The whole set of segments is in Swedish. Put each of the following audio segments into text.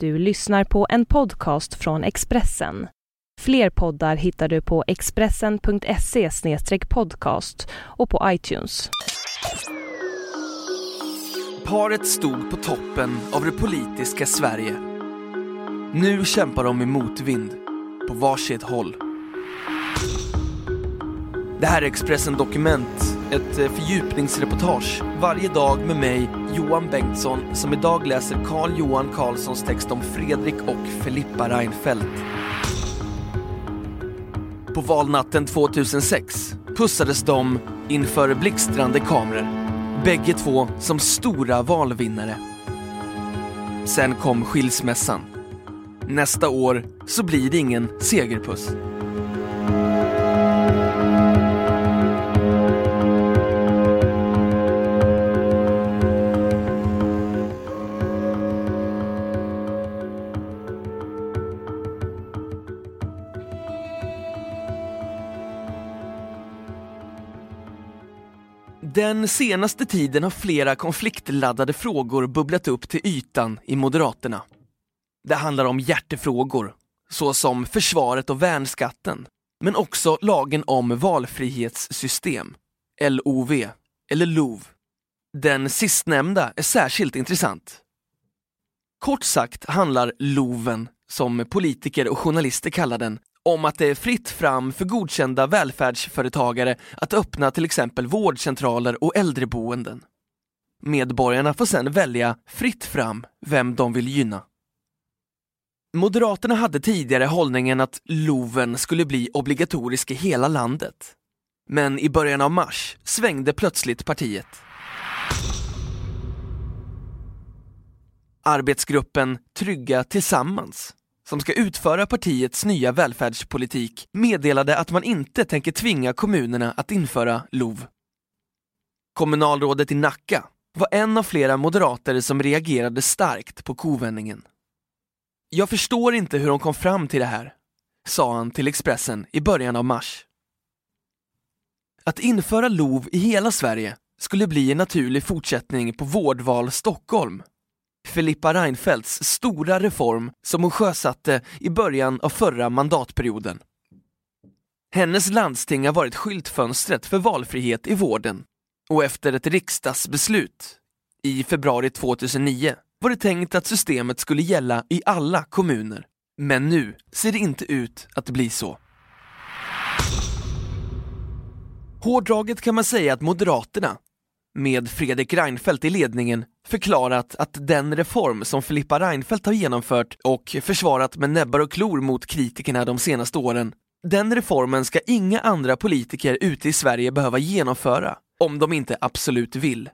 Du lyssnar på en podcast från Expressen. Fler poddar hittar du på expressen.se podcast och på iTunes. Paret stod på toppen av det politiska Sverige. Nu kämpar de i motvind, på varsitt håll. Det här är Expressen Dokument, ett eh, fördjupningsreportage varje dag med mig, Johan Bengtsson, som idag läser Carl Johan Carlssons text om Fredrik och Filippa Reinfeldt. På valnatten 2006 pussades de inför blixtrande kameror. Bägge två som stora valvinnare. Sen kom skilsmässan. Nästa år så blir det ingen segerpuss. Den senaste tiden har flera konfliktladdade frågor bubblat upp till ytan i Moderaterna. Det handlar om hjärtefrågor, såsom försvaret och värnskatten, men också lagen om valfrihetssystem, LOV, eller LOV. Den sistnämnda är särskilt intressant. Kort sagt handlar LOVen, som politiker och journalister kallar den, om att det är fritt fram för godkända välfärdsföretagare att öppna till exempel vårdcentraler och äldreboenden. Medborgarna får sedan välja fritt fram vem de vill gynna. Moderaterna hade tidigare hållningen att LOVen skulle bli obligatorisk i hela landet. Men i början av mars svängde plötsligt partiet. Arbetsgruppen Trygga Tillsammans som ska utföra partiets nya välfärdspolitik meddelade att man inte tänker tvinga kommunerna att införa LOV. Kommunalrådet i Nacka var en av flera moderater som reagerade starkt på kovändningen. Jag förstår inte hur de kom fram till det här, sa han till Expressen i början av mars. Att införa LOV i hela Sverige skulle bli en naturlig fortsättning på Vårdval Stockholm Filippa Reinfeldts stora reform som hon sjösatte i början av förra mandatperioden. Hennes landsting har varit skyltfönstret för valfrihet i vården och efter ett riksdagsbeslut i februari 2009 var det tänkt att systemet skulle gälla i alla kommuner. Men nu ser det inte ut att bli så. Hårdraget kan man säga att Moderaterna med Fredrik Reinfeldt i ledningen förklarat att den reform som Filippa Reinfeldt har genomfört och försvarat med näbbar och klor mot kritikerna de senaste åren, den reformen ska inga andra politiker ute i Sverige behöva genomföra om de inte absolut vill.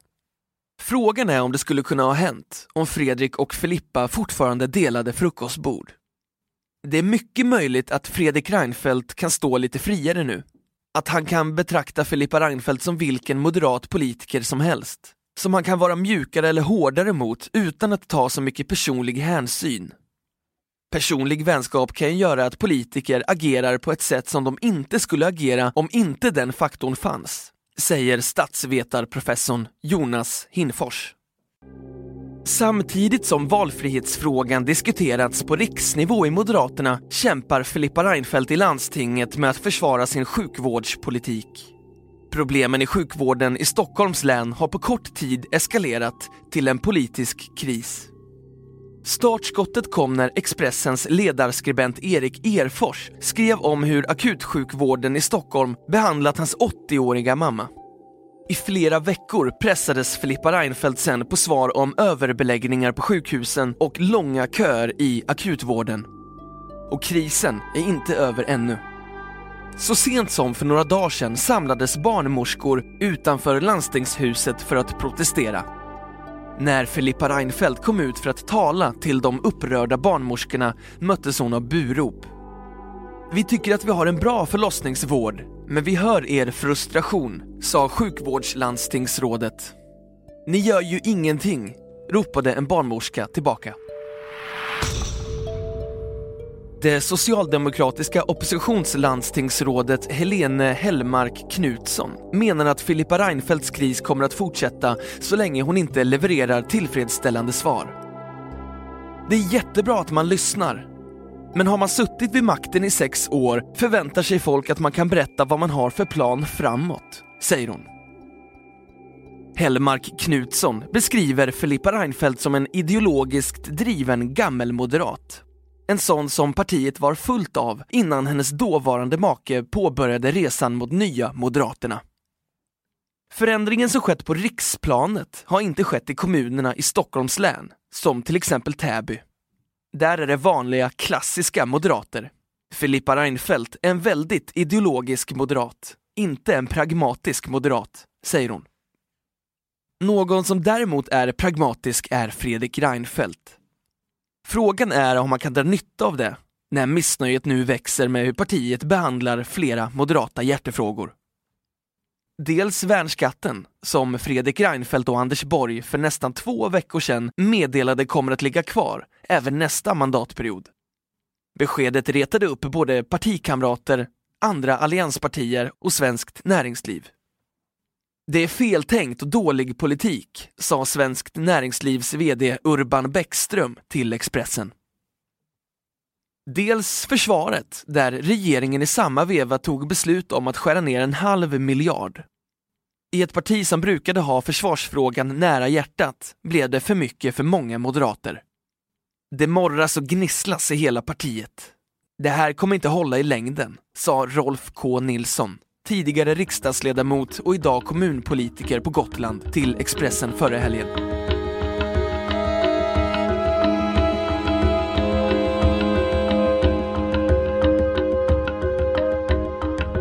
Frågan är om det skulle kunna ha hänt om Fredrik och Filippa fortfarande delade frukostbord. Det är mycket möjligt att Fredrik Reinfeldt kan stå lite friare nu att han kan betrakta Filippa Reinfeldt som vilken moderat politiker som helst. Som han kan vara mjukare eller hårdare mot utan att ta så mycket personlig hänsyn. Personlig vänskap kan ju göra att politiker agerar på ett sätt som de inte skulle agera om inte den faktorn fanns, säger statsvetarprofessorn Jonas Hinfors. Samtidigt som valfrihetsfrågan diskuterats på riksnivå i Moderaterna kämpar Filippa Reinfeldt i landstinget med att försvara sin sjukvårdspolitik. Problemen i sjukvården i Stockholms län har på kort tid eskalerat till en politisk kris. Startskottet kom när Expressens ledarskribent Erik Erfors skrev om hur akutsjukvården i Stockholm behandlat hans 80-åriga mamma. I flera veckor pressades Filippa Reinfeldt sen på svar om överbeläggningar på sjukhusen och långa köer i akutvården. Och krisen är inte över ännu. Så sent som för några dagar sedan samlades barnmorskor utanför landstingshuset för att protestera. När Filippa Reinfeldt kom ut för att tala till de upprörda barnmorskorna möttes hon av burop. Vi tycker att vi har en bra förlossningsvård, men vi hör er frustration, sa sjukvårdslandstingsrådet. Ni gör ju ingenting, ropade en barnmorska tillbaka. Det socialdemokratiska oppositionslandstingsrådet Helene Hellmark Knutsson menar att Filippa Reinfeldts kris kommer att fortsätta så länge hon inte levererar tillfredsställande svar. Det är jättebra att man lyssnar. Men har man suttit vid makten i sex år förväntar sig folk att man kan berätta vad man har för plan framåt, säger hon. Hellmark Knutsson beskriver Filippa Reinfeldt som en ideologiskt driven gammelmoderat. En sån som partiet var fullt av innan hennes dåvarande make påbörjade resan mot nya Moderaterna. Förändringen som skett på riksplanet har inte skett i kommunerna i Stockholms län, som till exempel Täby. Där är det vanliga klassiska moderater. Filippa Reinfeldt är en väldigt ideologisk moderat, inte en pragmatisk moderat, säger hon. Någon som däremot är pragmatisk är Fredrik Reinfeldt. Frågan är om man kan dra nytta av det när missnöjet nu växer med hur partiet behandlar flera moderata hjärtefrågor. Dels värnskatten, som Fredrik Reinfeldt och Anders Borg för nästan två veckor sedan meddelade kommer att ligga kvar även nästa mandatperiod. Beskedet retade upp både partikamrater, andra allianspartier och svenskt näringsliv. Det är feltänkt och dålig politik, sa Svenskt Näringslivs VD Urban Bäckström till Expressen. Dels försvaret, där regeringen i samma veva tog beslut om att skära ner en halv miljard. I ett parti som brukade ha försvarsfrågan nära hjärtat blev det för mycket för många moderater. Det morras och gnisslas i hela partiet. Det här kommer inte hålla i längden, sa Rolf K Nilsson, tidigare riksdagsledamot och idag kommunpolitiker på Gotland till Expressen förra helgen.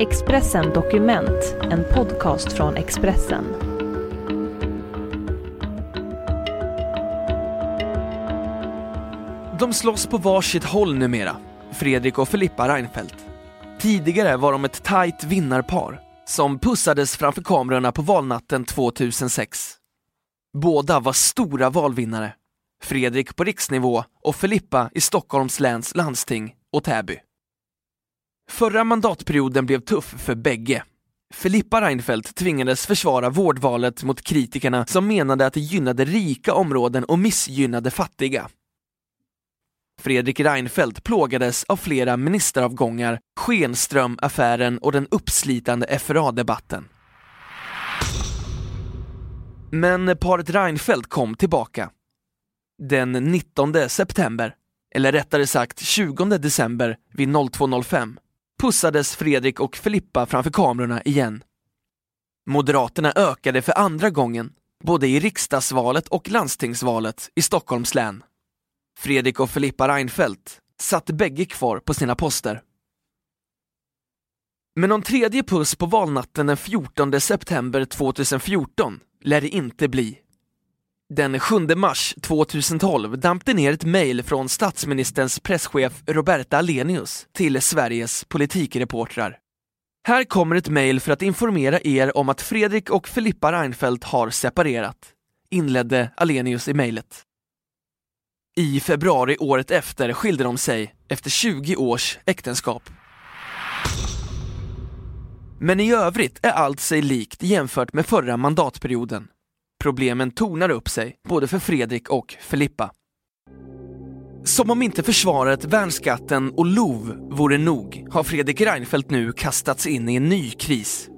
Expressen Dokument, en podcast från Expressen. De slåss på varsitt håll numera, Fredrik och Filippa Reinfeldt. Tidigare var de ett tajt vinnarpar som pussades framför kamerorna på valnatten 2006. Båda var stora valvinnare. Fredrik på riksnivå och Filippa i Stockholms läns landsting och Täby. Förra mandatperioden blev tuff för bägge. Filippa Reinfeldt tvingades försvara vårdvalet mot kritikerna som menade att det gynnade rika områden och missgynnade fattiga. Fredrik Reinfeldt plågades av flera ministeravgångar, Schenström-affären och den uppslitande FRA-debatten. Men paret Reinfeldt kom tillbaka. Den 19 september, eller rättare sagt 20 december vid 02.05 pussades Fredrik och Filippa framför kamerorna igen. Moderaterna ökade för andra gången, både i riksdagsvalet och landstingsvalet i Stockholms län. Fredrik och Filippa Reinfeldt satt bägge kvar på sina poster. Men någon tredje puss på valnatten den 14 september 2014 lär det inte bli. Den 7 mars 2012 damp det ner ett mejl från statsministerns presschef Roberta Alenius till Sveriges politikreportrar. Här kommer ett mejl för att informera er om att Fredrik och Filippa Reinfeldt har separerat, inledde Alenius i mejlet. I februari året efter skilde de sig efter 20 års äktenskap. Men i övrigt är allt sig likt jämfört med förra mandatperioden. Problemen tornar upp sig, både för Fredrik och Filippa. Som om inte försvaret, värnskatten och LOV vore nog har Fredrik Reinfeldt nu kastats in i en ny kris.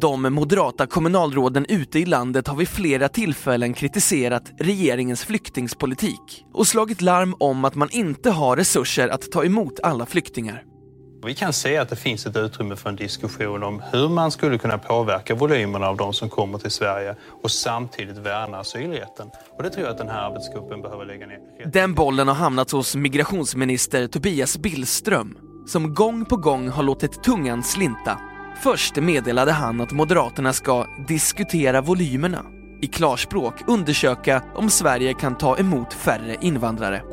De moderata kommunalråden ute i landet har vid flera tillfällen kritiserat regeringens flyktingspolitik och slagit larm om att man inte har resurser att ta emot alla flyktingar. Vi kan se att det finns ett utrymme för en diskussion om hur man skulle kunna påverka volymerna av de som kommer till Sverige och samtidigt värna asylrätten. Och det tror jag att den här arbetsgruppen behöver lägga ner. Den bollen har hamnat hos migrationsminister Tobias Billström som gång på gång har låtit tungan slinta. Först meddelade han att Moderaterna ska diskutera volymerna. I klarspråk undersöka om Sverige kan ta emot färre invandrare.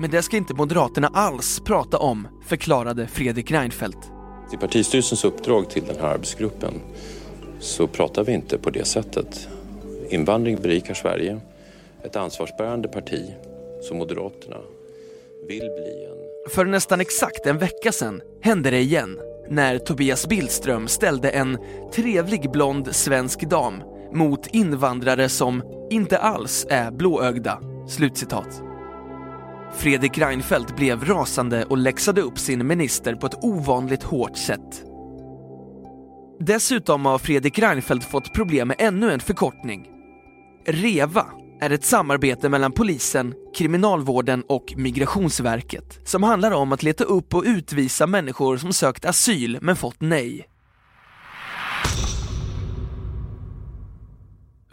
Men det ska inte Moderaterna alls prata om, förklarade Fredrik Reinfeldt. I partistyrelsens uppdrag till den här arbetsgruppen så pratar vi inte på det sättet. Invandring berikar Sverige. Ett ansvarsbärande parti som Moderaterna vill bli en... För nästan exakt en vecka sedan hände det igen när Tobias Billström ställde en trevlig blond svensk dam mot invandrare som inte alls är blåögda. Slutcitat. Fredrik Reinfeldt blev rasande och läxade upp sin minister på ett ovanligt hårt sätt. Dessutom har Fredrik Reinfeldt fått problem med ännu en förkortning. REVA är ett samarbete mellan polisen, kriminalvården och migrationsverket som handlar om att leta upp och utvisa människor som sökt asyl men fått nej.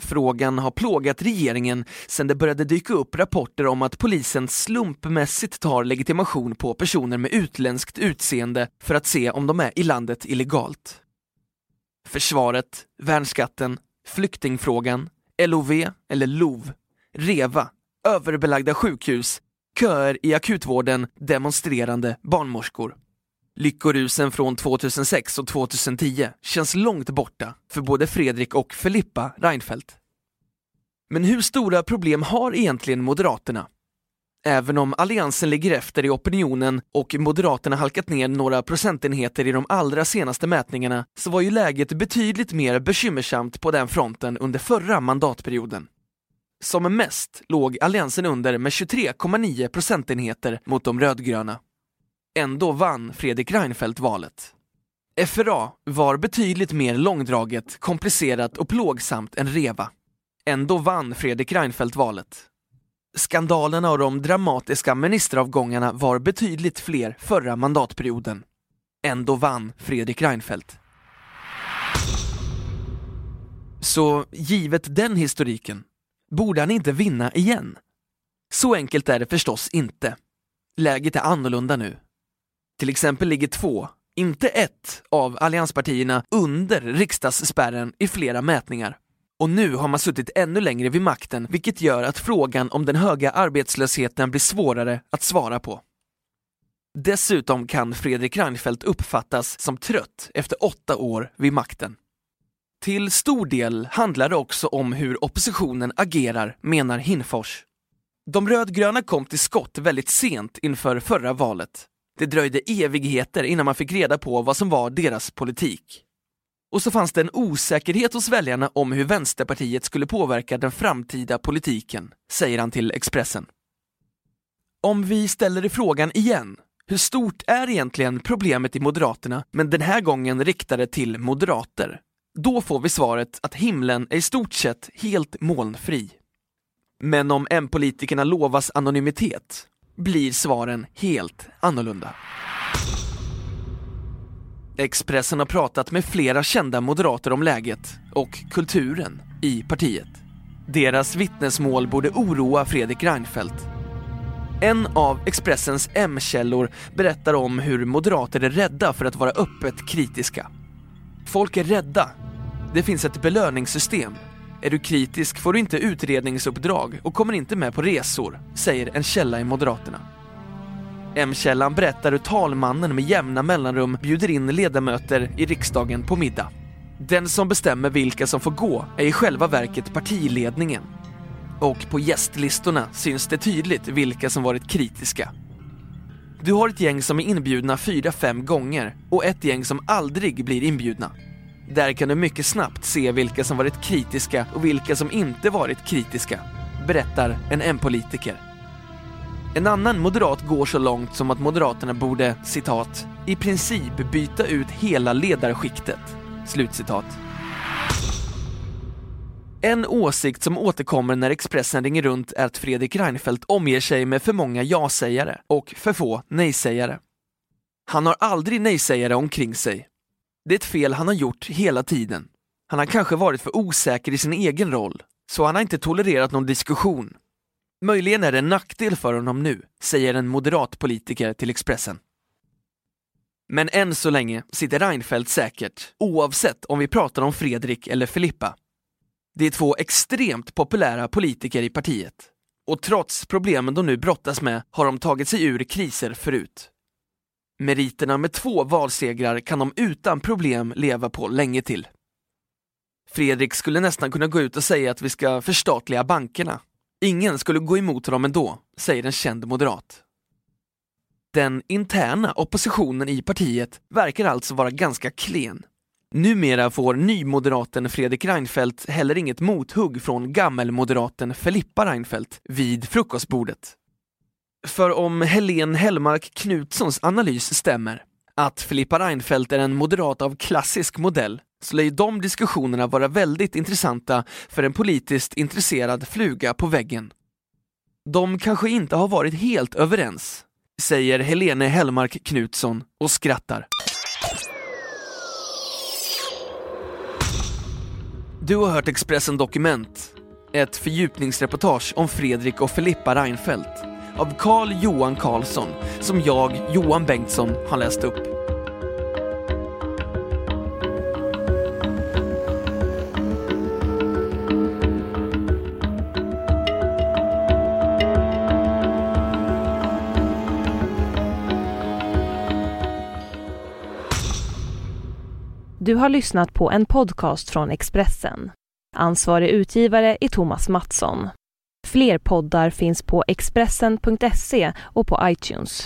Frågan har plågat regeringen sedan det började dyka upp rapporter om att polisen slumpmässigt tar legitimation på personer med utländskt utseende för att se om de är i landet illegalt. Försvaret, värnskatten, flyktingfrågan, LOV eller LOV, REVA, överbelagda sjukhus, köer i akutvården, demonstrerande barnmorskor. Lyckorusen från 2006 och 2010 känns långt borta för både Fredrik och Filippa Reinfeldt. Men hur stora problem har egentligen Moderaterna? Även om Alliansen ligger efter i opinionen och Moderaterna halkat ner några procentenheter i de allra senaste mätningarna så var ju läget betydligt mer bekymmersamt på den fronten under förra mandatperioden. Som mest låg Alliansen under med 23,9 procentenheter mot de rödgröna. Ändå vann Fredrik Reinfeldt valet. FRA var betydligt mer långdraget, komplicerat och plågsamt än REVA. Ändå vann Fredrik Reinfeldt valet. Skandalerna och de dramatiska ministeravgångarna var betydligt fler förra mandatperioden. Ändå vann Fredrik Reinfeldt. Så givet den historiken, borde han inte vinna igen? Så enkelt är det förstås inte. Läget är annorlunda nu. Till exempel ligger två, inte ett, av allianspartierna under riksdagsspärren i flera mätningar. Och nu har man suttit ännu längre vid makten, vilket gör att frågan om den höga arbetslösheten blir svårare att svara på. Dessutom kan Fredrik Reinfeldt uppfattas som trött efter åtta år vid makten. Till stor del handlar det också om hur oppositionen agerar, menar Hinfors. De rödgröna kom till skott väldigt sent inför förra valet. Det dröjde evigheter innan man fick reda på vad som var deras politik. Och så fanns det en osäkerhet hos väljarna om hur Vänsterpartiet skulle påverka den framtida politiken, säger han till Expressen. Om vi ställer frågan igen, hur stort är egentligen problemet i Moderaterna, men den här gången riktade till moderater? Då får vi svaret att himlen är i stort sett helt molnfri. Men om M-politikerna lovas anonymitet blir svaren helt annorlunda. Expressen har pratat med flera kända moderater om läget och kulturen i partiet. Deras vittnesmål borde oroa Fredrik Reinfeldt. En av Expressens M-källor berättar om hur moderater är rädda för att vara öppet kritiska. Folk är rädda. Det finns ett belöningssystem. Är du kritisk får du inte utredningsuppdrag och kommer inte med på resor, säger en källa i Moderaterna. M-källan berättar hur talmannen med jämna mellanrum bjuder in ledamöter i riksdagen på middag. Den som bestämmer vilka som får gå är i själva verket partiledningen. Och på gästlistorna syns det tydligt vilka som varit kritiska. Du har ett gäng som är inbjudna fyra, fem gånger och ett gäng som aldrig blir inbjudna. Där kan du mycket snabbt se vilka som varit kritiska och vilka som inte varit kritiska, berättar en M-politiker. En annan moderat går så långt som att Moderaterna borde, citat, i princip byta ut hela ledarskiktet. Slutcitat. En åsikt som återkommer när Expressen ringer runt är att Fredrik Reinfeldt omger sig med för många ja-sägare och för få nej-sägare. Han har aldrig nej-sägare omkring sig. Det är ett fel han har gjort hela tiden. Han har kanske varit för osäker i sin egen roll, så han har inte tolererat någon diskussion Möjligen är det en nackdel för honom nu, säger en moderat politiker till Expressen. Men än så länge sitter Reinfeldt säkert, oavsett om vi pratar om Fredrik eller Filippa. Det är två extremt populära politiker i partiet. Och trots problemen de nu brottas med har de tagit sig ur kriser förut. Meriterna med två valsegrar kan de utan problem leva på länge till. Fredrik skulle nästan kunna gå ut och säga att vi ska förstatliga bankerna Ingen skulle gå emot honom ändå, säger en känd moderat. Den interna oppositionen i partiet verkar alltså vara ganska klen. Numera får nymoderaten Fredrik Reinfeldt heller inget mothugg från gammelmoderaten Filippa Reinfeldt vid frukostbordet. För om Helene Hellmark Knutssons analys stämmer, att Filippa Reinfeldt är en moderat av klassisk modell, så lär ju de diskussionerna vara väldigt intressanta för en politiskt intresserad fluga på väggen. De kanske inte har varit helt överens, säger Helene Hellmark Knutsson och skrattar. Du har hört Expressen Dokument, ett fördjupningsreportage om Fredrik och Filippa Reinfeldt av Carl Johan Carlsson som jag, Johan Bengtsson, har läst upp. Du har lyssnat på en podcast från Expressen. Ansvarig utgivare är Thomas Mattsson. Fler poddar finns på Expressen.se och på iTunes.